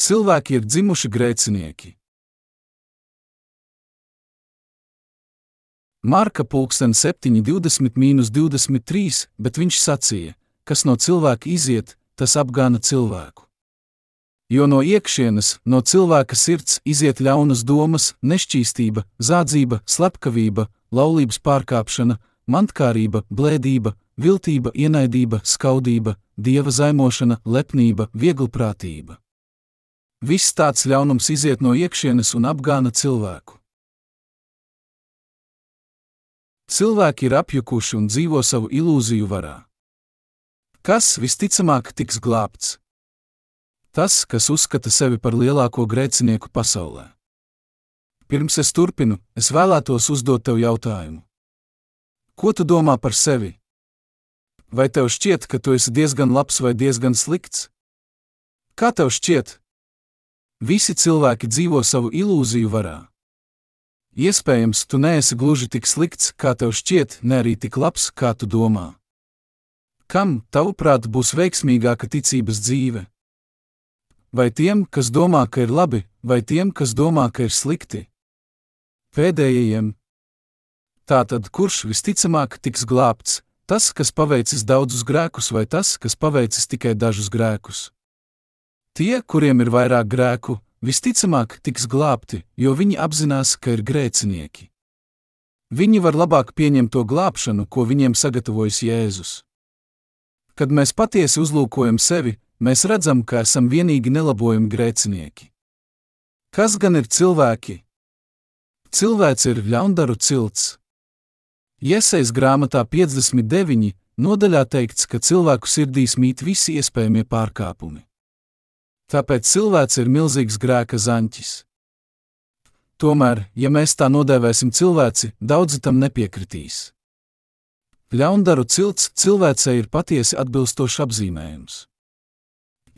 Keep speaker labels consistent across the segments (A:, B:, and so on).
A: Cilvēki ir dzimuši grēcinieki. Marka pulksten 7,20-23, bet viņš sacīja, kas no cilvēka iziet, tas apgāna cilvēku. Jo no iekšienes, no cilvēka sirds iziet ļaunas domas, nešķīstība, zādzība, slepkavība, laulības pārkāpšana, mantkārība, blēdība, viltība, ienaidība, skaudība, dieva zaimošana, lepnība, vieglprātība. Viss tāds ļaunums iziet no iekšienes un apgāna cilvēku. Cilvēki ir apjukuši un dzīvo savu ilūziju varā. Kas visticamāk tiks glābts? Tas, kas uzskata sevi par lielāko grēcinieku pasaulē. Pirms es turpinu, es vēlētos uzdot tev jautājumu. Ko tu domā par sevi? Vai tev šķiet, ka tu esi diezgan labs vai diezgan slikts? Kā tev šķiet? Visi cilvēki dzīvo savu ilūziju varā. Iespējams, tu neesi gluži tik slikts, kā tev šķiet, ne arī tik labs, kā tu domā. Kam, tavuprāt, būs veiksmīgāka ticības dzīve? Vai tiem, kas domā, ka ir labi, vai tiem, kas domā, ka ir slikti? Pēdējiem. Tātad, kurš visticamāk tiks glābts, Tas, kas paveicis daudzus grēkus, vai tas, kas paveicis tikai dažus grēkus? Tie, kuriem ir vairāk grēku, visticamāk tiks glābti, jo viņi apzinās, ka ir grēcinieki. Viņi var labāk pieņemt to glābšanu, ko viņiem sagatavojis Jēzus. Kad mēs patiesi uzlūkojam sevi, mēs redzam, ka esam vienīgi nelabojumi grēcinieki. Kas gan ir cilvēki? Cilvēks ir ļaundaru cilts. Iesaistīts grāmatā 59. nodaļā teikts, ka cilvēku sirdīs mīt visi iespējamie pārkāpumi. Tāpēc cilvēks ir milzīgs grēka zaņķis. Tomēr, ja mēs tā nodēvēsim cilvēci, daudzi tam nepiekritīs. Ļaundaru cilts cilvēcei ir patiesi atbilstošs apzīmējums.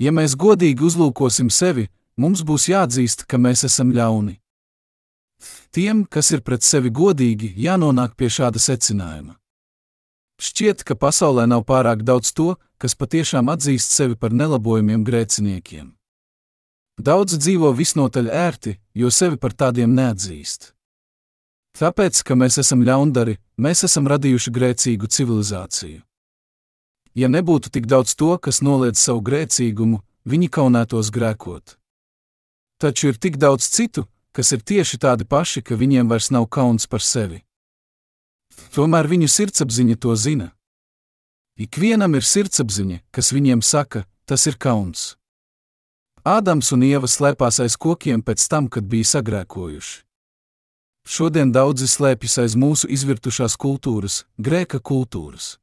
A: Ja mēs godīgi uzlūkosim sevi, mums būs jāatzīst, ka mēs esam ļauni. Tiem, kas ir pret sevi godīgi, jānonāk pie šāda secinājuma. Šķiet, ka pasaulē nav pārāk daudz to, kas patiešām atzīst sevi par nelabojumiem grēciniekiem. Daudzi dzīvo visnotaļ ērti, jo sevi par tādiem neatzīst. Tāpēc, ka mēs esam ļaundari, mēs esam radījuši grēcīgu civilizāciju. Ja nebūtu tik daudz to, kas noliedz savu grēcīgumu, viņi kaunētos grēkot. Taču ir tik daudz citu, kas ir tieši tādi paši, ka viņiem vairs nav kauns par sevi. Tomēr viņu sirdsapziņa to zina. Ikvienam ir sirdsapziņa, kas viņiem saka, tas ir kauns. Ādams un Ieva slēpās aiz kokiem pēc tam, kad bija sagrēkojuši. Šodien daudzi slēpjas aiz mūsu izvirtušās kultūras, grēka kultūras.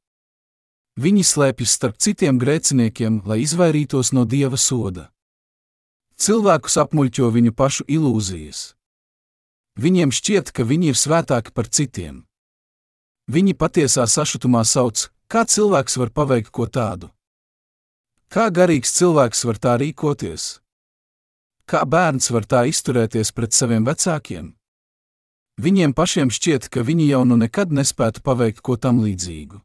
A: Viņi slēpjas starp citiem grēciniekiem, lai izvairītos no dieva soda. Cilvēkus apmuļķo viņu pašu ilūzijas. Viņiem šķiet, ka viņi ir svētāki par citiem. Viņi patiesā sašutumā sauc, kā cilvēks var paveikt ko tādu. Kā garīgs cilvēks var tā rīkoties? Kā bērns var tā izturēties pret saviem vecākiem? Viņiem pašiem šķiet, ka viņi jau nu nekad nespētu paveikt ko tam līdzīgu.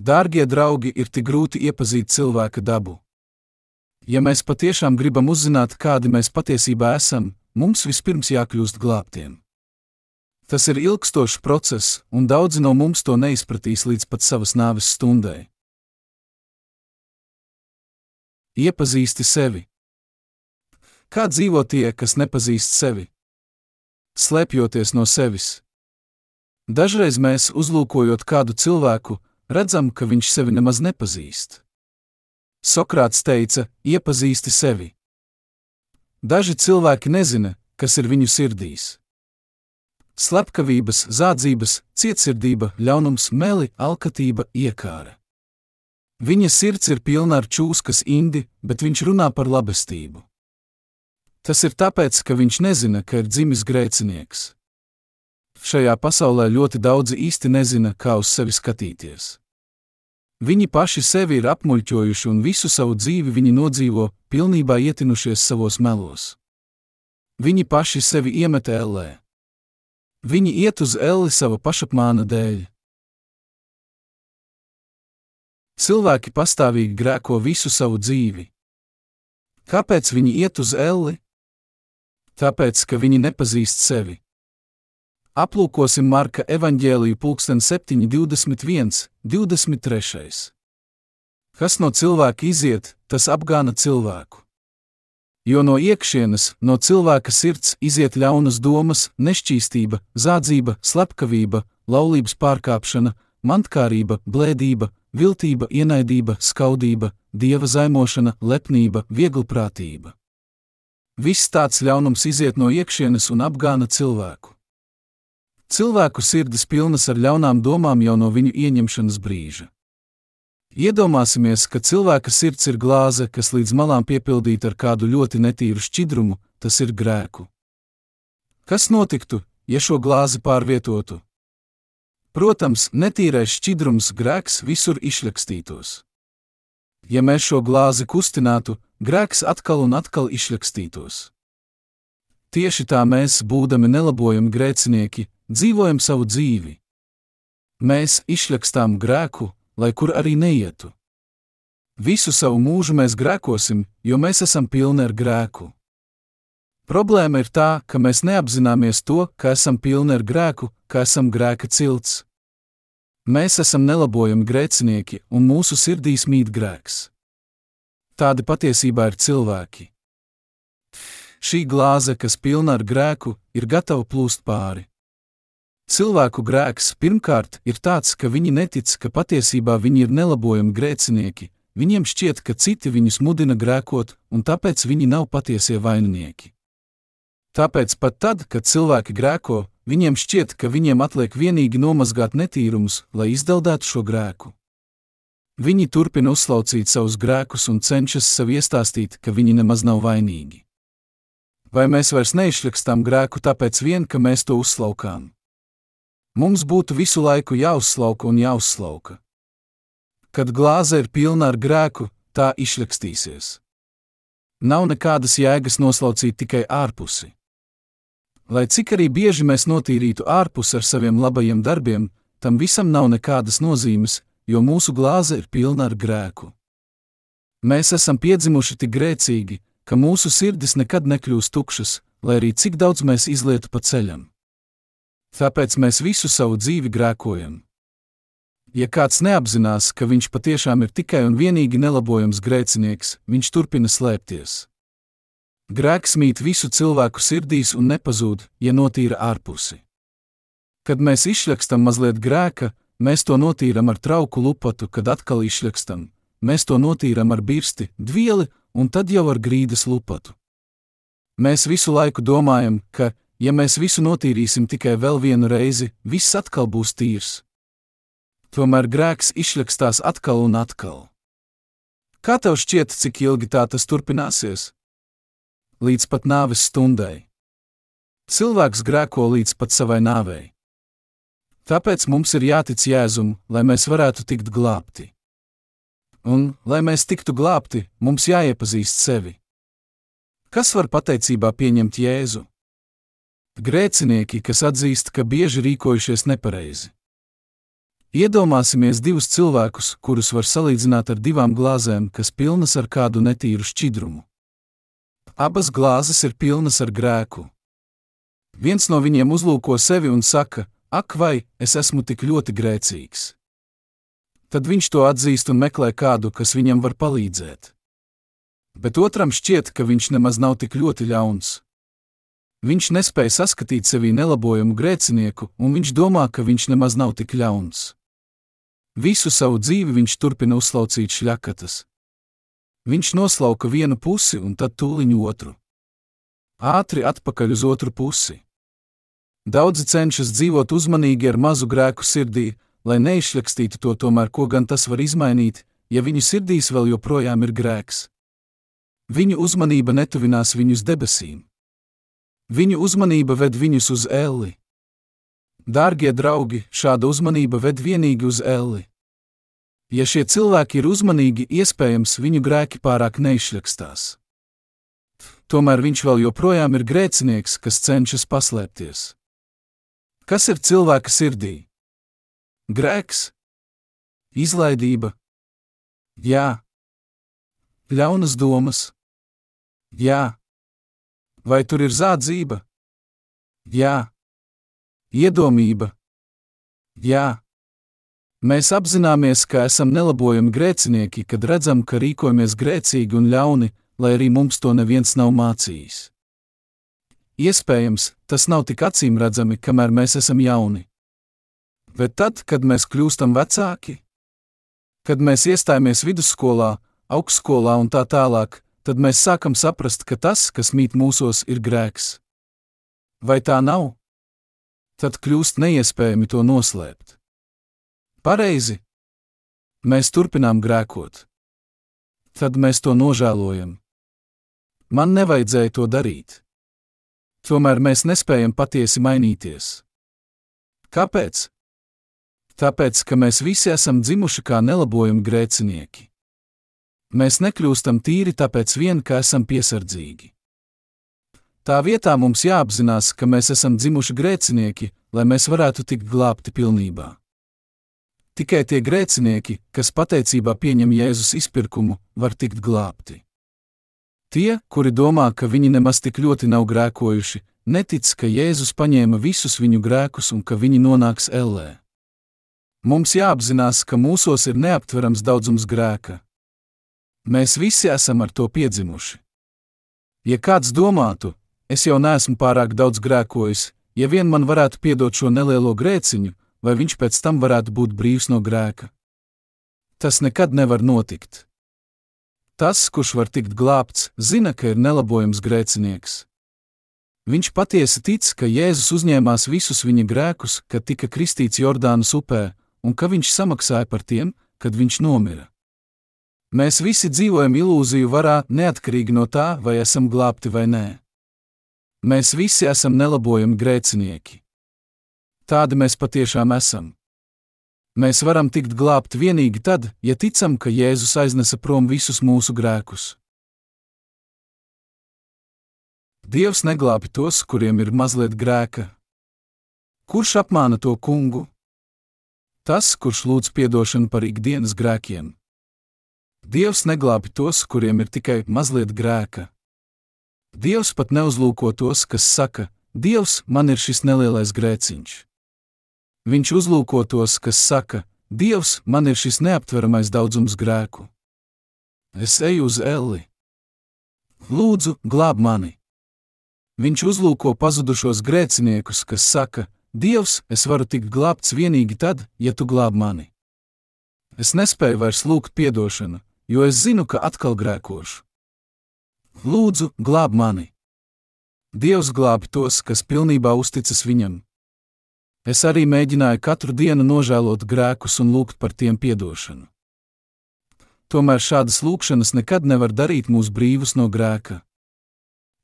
A: Dārgie draugi, ir tik grūti iepazīt cilvēka dabu. Ja mēs patiešām gribam uzzināt, kādi mēs patiesībā esam, mums vispirms jākļūst glābtiem. Tas ir ilgstošs process, un daudzi no mums to neizpratīs līdz pat savas nāves stundai. Iepazīsti sevi. Kā dzīvo tie, kas nepazīst sevi? Slēpjoties no sevis. Dažreiz mēs, uzlūkojot kādu cilvēku, redzam, ka viņš sevi nemaz nepazīst. Sokrāts teica: iepazīsti sevi. Daži cilvēki nezina, kas ir viņu sirdīs. Slepkavības, zādzības, cietsirdība, ļaunums, meli, alkatība, iekāra. Viņa sirds ir pilna ar čūskas indi, bet viņš runā par labestību. Tas ir tāpēc, ka viņš nezina, ka ir dzimis grēcinieks. Šajā pasaulē ļoti daudzi īsti nezina, kā uz sevi skatīties. Viņi paši sevi ir apmuļķojuši un visu savu dzīvi viņi nodzīvo, pilnībā ietinušies savos melos. Viņi paši sevi iemet ellē. Viņi iet uz elli sava pašapmāna dēļ. Cilvēki pastāvīgi grēko visu savu dzīvi. Kāpēc viņi iet uz elli? Tāpēc, ka viņi nepazīst sevi. Aplūkosim Marka evanģēliju pulksten 7, 21, 23. Kas no cilvēka iziet, tas apgāna cilvēku. Jo no iekšienes, no cilvēka sirds iziet ļaunas domas, nešķīstība, zādzība, slepkavība, laulības pārkāpšana, mantkārība, blēdība, viltība, ienaidība, skaudība, dieva zaimošana, lepnība, vieglprātība. Viss tāds ļaunums iziet no iekšienes un apgāna cilvēku. Cilvēku sirdis pilnas ar ļaunām domām jau no viņu ieņemšanas brīža. Iedomāsimies, ka cilvēka sirds ir glāze, kas līdz malām piepildīta ar kādu ļoti netīru šķidrumu, tas ir grēku. Kas notiktu, ja šo glāzi pārvietotu? Protams, netīrais šķidrums grēks visur izšļakstītos. Ja mēs šo glāzi kustinātu, grēks atkal un atkal izšļakstītos. Tieši tā mēs, būdami nelabojami grēcinieki, dzīvojam savu dzīvi. Mēs izšļakstām grēku, lai kur arī neietu. Visu savu mūžu mēs grēkosim, jo mēs esam pilni ar grēku. Problēma ir tā, ka mēs neapzināmies to, ka esam pilni ar grēku, ka esam grēka cilts. Mēs esam nelabojami grēcinieki, un mūsu sirdīs mīt grēks. Tādi patiesībā ir cilvēki. Šī glāze, kas pilna ar grēku, ir gatava plūst pāri. Cilvēku grēks pirmkārt ir tāds, ka viņi netic, ka patiesībā viņi ir nelabojami grēcinieki, viņiem šķiet, ka citi viņus mudina grēkot, un tāpēc viņi nav patiesie vaininieki. Tāpēc pat tad, kad cilvēki grēko, viņiem šķiet, ka viņiem atliek vienīgi nomazgāt netīrumus, lai izdeldētu šo grēku. Viņi turpina uzslaucīt savus grēkus un cenšas sev iestāstīt, ka viņi nemaz nav vainīgi. Vai mēs vairs neizšļakstam grēku tāpēc vien, ka mēs to uzslaukām? Mums būtu visu laiku jāuzslauka un jāuzslauka. Kad glāze ir pilna ar grēku, tā izšļakstīsies. Nav nekādas jēgas noslaucīt tikai ārpusi. Lai cik arī bieži mēs notīrītu ārpus ar saviem labajiem darbiem, tam visam nav nekādas nozīmes, jo mūsu glāze ir pilna ar grēku. Mēs esam piedzimuši tik grēcīgi, ka mūsu sirdis nekad nekļūs tukšas, lai arī cik daudz mēs izlietu pa ceļam. Tāpēc mēs visu savu dzīvi grēkojam. Ja kāds neapzinās, ka viņš patiešām ir tikai un vienīgi nelabojams grēcinieks, viņš turpina slēpties. Grēks mīt visu cilvēku sirdīs un nepazūd, ja notīra ārpusi. Kad mēs izšļakstam mazliet grēka, mēs to notīram ar trauku lupatu, kad atkal izšļakstam, mēs to notīram ar birsti, dvieli un tad jau ar grīdas lupatu. Mēs visu laiku domājam, ka, ja mēs visu notīrīsim tikai vēl vienu reizi, viss atkal būs tīrs. Tomēr grēks izšļakstās atkal un atkal. Kā tev šķiet, cik ilgi tā tas turpināsies? Līdz pat nāves stundai. Cilvēks grēko līdz pat savai nāvei. Tāpēc mums ir jātic Jēzum, lai mēs varētu tikt glābti. Un, lai mēs tiktu glābti, mums jāiepazīst sevi. Kas var pateicībā pieņemt Jēzu? Grēcinieki, kas atzīst, ka bieži rīkojušies nepareizi. Iedomāsimies divus cilvēkus, kurus var salīdzināt ar divām glāzēm, kas pilnas ar kādu netīru šķidrumu. Abas glāzes ir pilnas ar grēku. Viens no viņiem uzlūko sevi un saka: Ak, vai es esmu tik ļoti grēcīgs! Tad viņš to atzīst un meklē kādu, kas viņam var palīdzēt. Bet otram šķiet, ka viņš nemaz nav tik ļoti ļauns. Viņš nespēja saskatīt sevī nelabojumu grēcinieku, un viņš domā, ka viņš nemaz nav tik ļauns. Visu savu dzīvi viņš turpina uzslaucīt šļakatas. Viņš noslauka vienu pusi un tad tūliņu otru. Ātri atpakaļ uz otru pusi. Daudzi cenšas dzīvot uzmanīgi ar mazu grēku sirdī, lai neizšļakstītu to tomēr, ko gan tas var izmainīt, ja viņu sirdīs vēl joprojām ir grēks. Viņu uzmanība netuvinās viņus debesīm. Viņu uzmanība ved viņus uz elli. Dārgie draugi, šāda uzmanība ved vienīgi uz elli. Ja šie cilvēki ir uzmanīgi, iespējams, viņu grēki pārāk neizšļakstās. Tomēr viņš vēl joprojām ir grēcinieks, kas cenšas paslēpties. Kas ir cilvēka sirdī? Grēks, izlaidība, jā, ļaunas domas, Jā. Vai tur ir zādzība? Jā. Iedomība? Jā. Mēs apzināmies, ka esam nelabojami grēcinieki, kad redzam, ka rīkojamies grēcīgi un ļauni, lai arī mums to neviens nav mācījis. Iespējams, tas nav tik acīm redzami, kamēr mēs esam jauni. Bet tad, kad mēs kļūstam vecāki, kad mēs iestājamies vidusskolā, augstskolā un tā tālāk, tad mēs sākam saprast, ka tas, kas mīt mūsos, ir grēks. Vai tā nav? Tad kļūst neiespējami to noslēpt. Pareizi. Mēs turpinām grēkot. Tad mēs to nožēlojam. Man nevajadzēja to darīt. Tomēr mēs nespējam patiesi mainīties. Kāpēc? Tāpēc, ka mēs visi esam dzimuši kā nelabojumi grēcinieki. Mēs nekļūstam tīri tāpēc vien, ka esam piesardzīgi. Tā vietā mums jāapzinās, ka mēs esam dzimuši grēcinieki, lai mēs varētu tikt glābti pilnībā. Tikai tie grēcinieki, kas pateicībā pieņem Jēzus izpirkumu, var tikt glābti. Tie, kuri domā, ka viņi nemaz tik ļoti nav grēkojuši, netic, ka Jēzus paņēma visus viņu grēkus un ka viņi nonāks ellē. Mums jāapzinās, ka mūsos ir neaptverams daudzums grēka. Mēs visi esam ar to piedzimuši. Ja kāds domātu, es jau neesmu pārāk daudz grēkojis, ja vien man varētu piedot šo nelielo grēciņu, vai viņš pēc tam varētu būt brīvs no grēka. Tas nekad nevar notikt. Tas, kurš var tikt glābts, zina, ka ir nelabojams grēcinieks. Viņš patiesi tic, ka Jēzus uzņēmās visus viņa grēkus, kad tika kristīts Jordānas upē, un ka viņš samaksāja par tiem, kad viņš nomira. Mēs visi dzīvojam ilūziju varā, neatkarīgi no tā, vai esam glābti vai nē. Mēs visi esam nelabojami grēcinieki. Tādi mēs patiešām esam. Mēs varam tikt glābti tikai tad, ja ticam, ka Jēzus aiznesa prom visus mūsu grēkus. Dievs neglābi tos, kuriem ir mazliet grēka. Kurš apmāna to kungu? Tas, kurš lūdz atdošanu par ikdienas grēkiem. Dievs neglābi tos, kuriem ir tikai mazliet grēka. Dievs pat neuzlūko tos, kas saka, Dievs, man ir šis nelielais grēciņš. Viņš uzlūko tos, kas saka, Dievs, man ir šis neaptveramais daudzums grēku. Es eju uz elli. Lūdzu, glāb mani! Viņš uzlūko pazudušos grēciniekus, kas saka, Dievs, es varu tikt glābts tikai tad, ja tu glāb mani. Es nespēju vairs lūgt atdošanu, jo es zinu, ka atkal grēkošu. Lūdzu, glāb mani! Dievs glābi tos, kas pilnībā uzticas viņam. Es arī mēģināju katru dienu nožēlot grēkus un lūgt par tiem atdošanu. Tomēr šādas lūgšanas nekad nevar darīt mūs brīvus no grēka.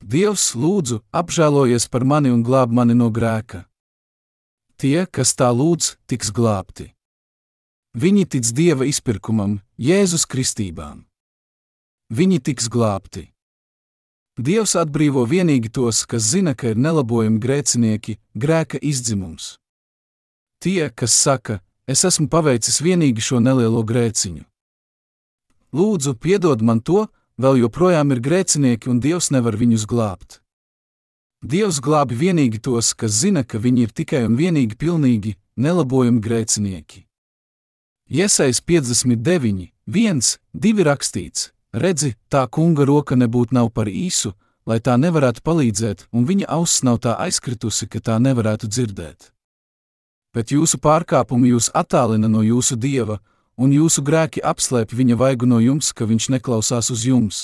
A: Dievs, lūdzu, apžēlojies par mani un glāb mani no grēka. Tie, kas tā lūdz, tiks glābti. Viņi tic Dieva izpirkumam, Jēzus kristībām. Viņi tiks glābti. Dievs atbrīvo tikai tos, kas zina, ka ir nelabojami grēcinieki, grēka izdzimums. Tie, kas saka, es esmu paveicis tikai šo nelielo grēciņu. Lūdzu, piedod man to, vēl joprojām ir grēcinieki un Dievs nevar viņus glābt. Dievs glābi tikai tos, kas zina, ka viņi ir tikai un vienīgi pilnīgi, nelabojami grēcinieki. Iesais 59, 1, 2 rakstīts: Redzi, tā kunga roka nebūtu nav par īsu, lai tā nevarētu palīdzēt, un viņa auss nav tā aizkritusi, ka tā nevarētu dzirdēt bet jūsu pārkāpumi jūs attālina no jūsu dieva, un jūsu grēki apslēp viņa vaigu no jums, ka viņš neklausās uz jums.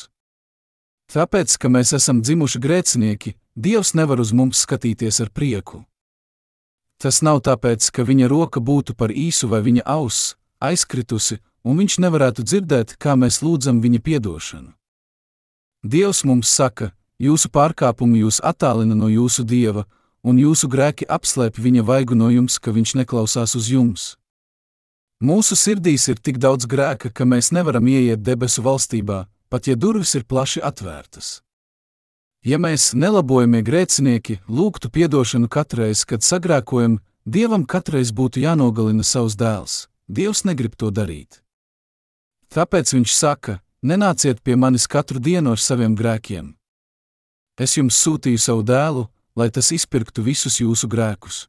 A: Tāpēc, ka mēs esam dzimuši grēcinieki, Dievs nevar uz mums skatīties ar prieku. Tas nav tāpēc, ka viņa roka būtu par īsu vai viņa auss aizkritusi, un viņš nevarētu dzirdēt, kā mēs lūdzam viņa piedošanu. Dievs mums saka, jūsu pārkāpumi jūs attālina no jūsu dieva, un jūsu grēki apslēp viņa vaigu no jums, ka viņš neklausās uz jums. Mūsu sirdīs ir tik daudz grēka, ka mēs nevaram ieiet debesu valstībā, pat ja durvis ir plaši atvērtas. Ja mēs, nelabojamie grēcinieki, lūgtu atdošanu katreiz, kad sagrēkojam, Dievam katreiz būtu jānogalina savs dēls. Dievs negrib to darīt. Tāpēc viņš saka: Nenāciet pie manis katru dienu ar saviem grēkiem. Es jums sūtīju savu dēlu, lai tas izpirktu visus jūsu grēkus.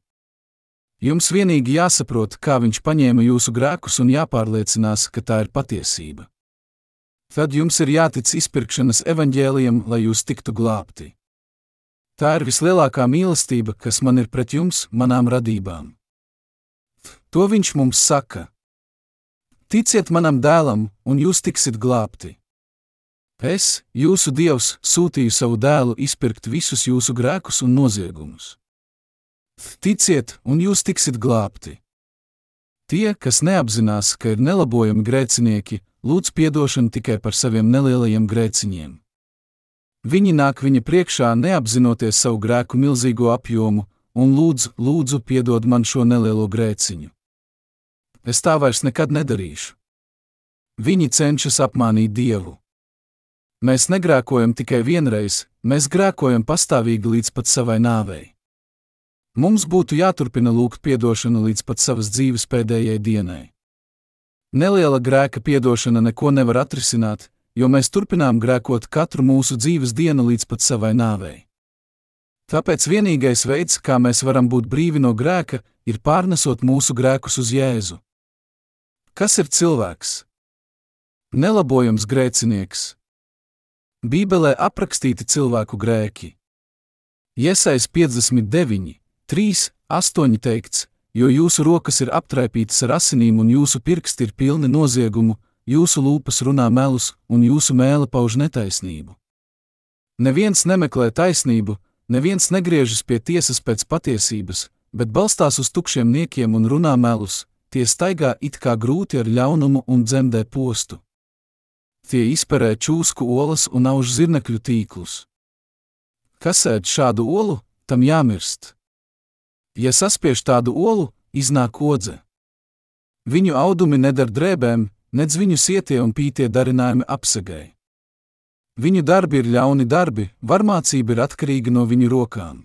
A: Jums vienīgi jāsaprot, kā viņš paņēma jūsu grēkus un jāpārliecinās, ka tā ir patiesība. Tad jums ir jātic izpirkšanas evaņģēlijam, lai jūs tiktu glābti. Tā ir vislielākā mīlestība, kas man ir pret jums, manām radībām. To viņš mums saka. Ticiet manam dēlam, un jūs tiksiet glābti. Es, jūsu dievs, sūtīju savu dēlu izpirkt visus jūsu grēkus un noziegumus. Ticiet, un jūs tiksiet glābti. Tie, kas neapzinās, ka ir nelabojami grēcinieki, lūdz atdošanu tikai par saviem nelielajiem grēciņiem. Viņi nāk viņa priekšā, neapzinoties savu grēku milzīgo apjomu, un lūdz, lūdzu, piedod man šo nelielo grēciņu. Es tā vairs nekad nedarīšu. Viņi cenšas apmānīt Dievu. Mēs negrēkojam tikai vienreiz, mēs grēkojam pastāvīgi līdz pat savai nāvei. Mums būtu jāturpina lūgt atdošanu līdz pat savas dzīves pēdējai dienai. Neliela grēka atdošana neko nevar atrisināt, jo mēs turpinām grēkot katru mūsu dzīves dienu līdz pat savai nāvei. Tāpēc vienīgais veids, kā mēs varam būt brīvi no grēka, ir pārnesot mūsu grēkus uz Jēzu. Kas ir cilvēks? Nelabojams grēcinieks. Bībelē aprakstīti cilvēku grēki. Iesais 59, 3, 8 teikts, jo jūsu rokas ir aptraipītas ar asinīm un jūsu pirksti ir pilni noziegumu, jūsu lūpas runā melus un jūsu mēlē pauž netaisnību. Neviens nemeklē taisnību, neviens negriežas pie tiesas pēc patiesības, bet balstās uz tukšiem niekiem un runā melus, tie staigā it kā grūti ar ļaunumu un dzemdē postu. Tie izperē čūsku olas un auž zirnekļu tīklus. Kas ēd šādu olu, tam jāmirst. Ja saspiež tādu olu, iznāk odze. Viņu audumi nedara drēbēm, nedz viņu sietie un pītie darinājumi apsegai. Viņu darbi ir ļauni darbi, varmācība ir atkarīga no viņu rokām.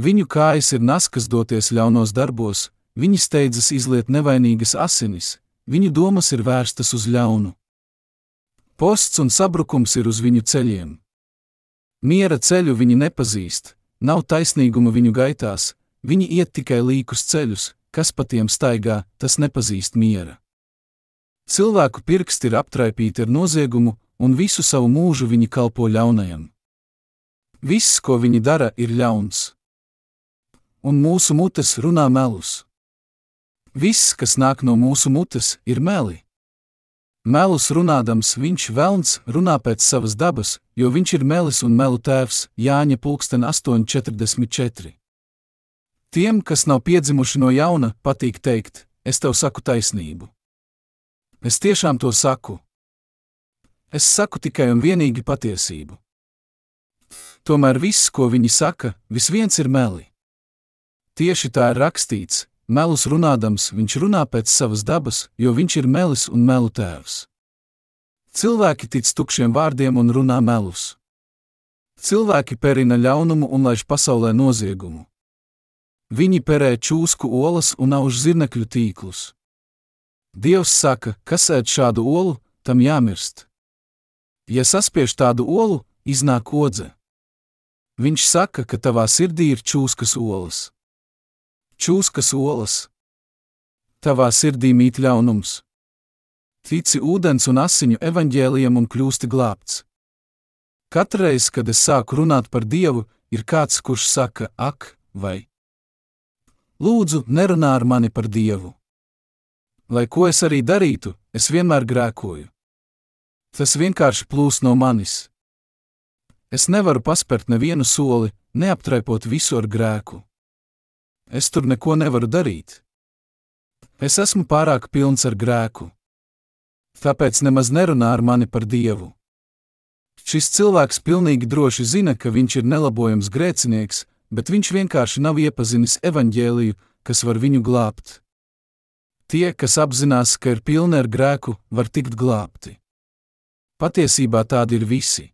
A: Viņu kājas ir naskas doties ļaunos darbos, viņi steidzas izliet nevainīgas asinis, viņu domas ir vērstas uz ļaunu. Posts un sabrukums ir uz viņu ceļiem. Miera ceļu viņi nepazīst, nav taisnīguma viņu gaitās, Viņi iet tikai līkus ceļus, kas pa tiem staigā, tas nepazīst miera. Cilvēku pirksti ir aptraipīti ar noziegumu, un visu savu mūžu viņi kalpo ļaunajam. Viss, ko viņi dara, ir ļauns. Un mūsu mutes runā melus. Viss, kas nāk no mūsu mutes, ir meli. Melus runādams, viņš velns runā pēc savas dabas, jo viņš ir melis un melu tēvs Jāņa pulksten 844. Tiem, kas nav piedzimuši no jauna, patīk teikt, es tev saku taisnību. Es tiešām to saku. Es saku tikai un vienīgi patiesību. Tomēr viss, ko viņi saka, vis viens ir meli. Tieši tā ir rakstīts, melus runādams, viņš runā pēc savas dabas, jo viņš ir melis un melu tēvs. Cilvēki tic tukšiem vārdiem un runā melus. Cilvēki perina ļaunumu un laiž pasaulē noziegumu. Viņi perē čūsku olas un auž zirnekļu tīklus. Dievs saka, kas ēd šādu olu, tam jāmirst. Ja saspiež tādu olu, iznāk odze. Viņš saka, ka tavā sirdī ir čūskas olas. Čūskas olas. Tavā sirdī mīt ļaunums. Tici ūdens un asiņu evaņģēliem un kļūsti glābts. Katreiz, kad es sāku runāt par Dievu, ir kāds, kurš saka, ak, vai Lūdzu, nerunā ar mani par Dievu. Lai ko es arī darītu, es vienmēr grēkoju. Tas vienkārši plūst no manis. Es nevaru paspērt nevienu soli, neaptraipot visu ar grēku. Es tur neko nevaru darīt. Es esmu pārāk pilns ar grēku. Tāpēc nemaz nerunā ar mani par Dievu. Šis cilvēks pilnīgi droši zina, ka viņš ir nelabojams grēcinieks, bet viņš vienkārši nav iepazinis evaņģēliju, kas var viņu glābt. Tie, kas apzinās, ka ir pilni ar grēku, var tikt glābti. Patiesībā tādi ir visi.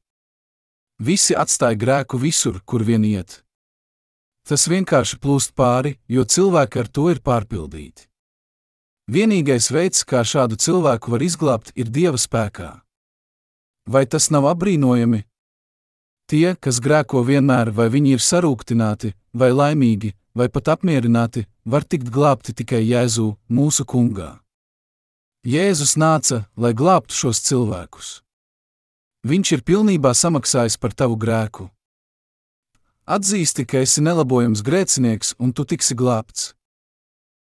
A: Visi atstāja grēku visur, kur vien iet. Tas vienkārši plūst pāri, jo cilvēki ar to ir pārpildīti. Vienīgais veids, kā šādu cilvēku var izglābt, ir Dieva spēkā. Vai tas nav apbrīnojami? Tie, kas grēko vienmēr, vai viņi ir sarūktināti, vai laimīgi, vai pat apmierināti, var tikt glābti tikai Jēzu, mūsu kungā. Jēzus nāca, lai glābtu šos cilvēkus. Viņš ir pilnībā samaksājis par tavu grēku. Atzīsti, ka esi nelabojams grēcinieks un tu tiksi glābts.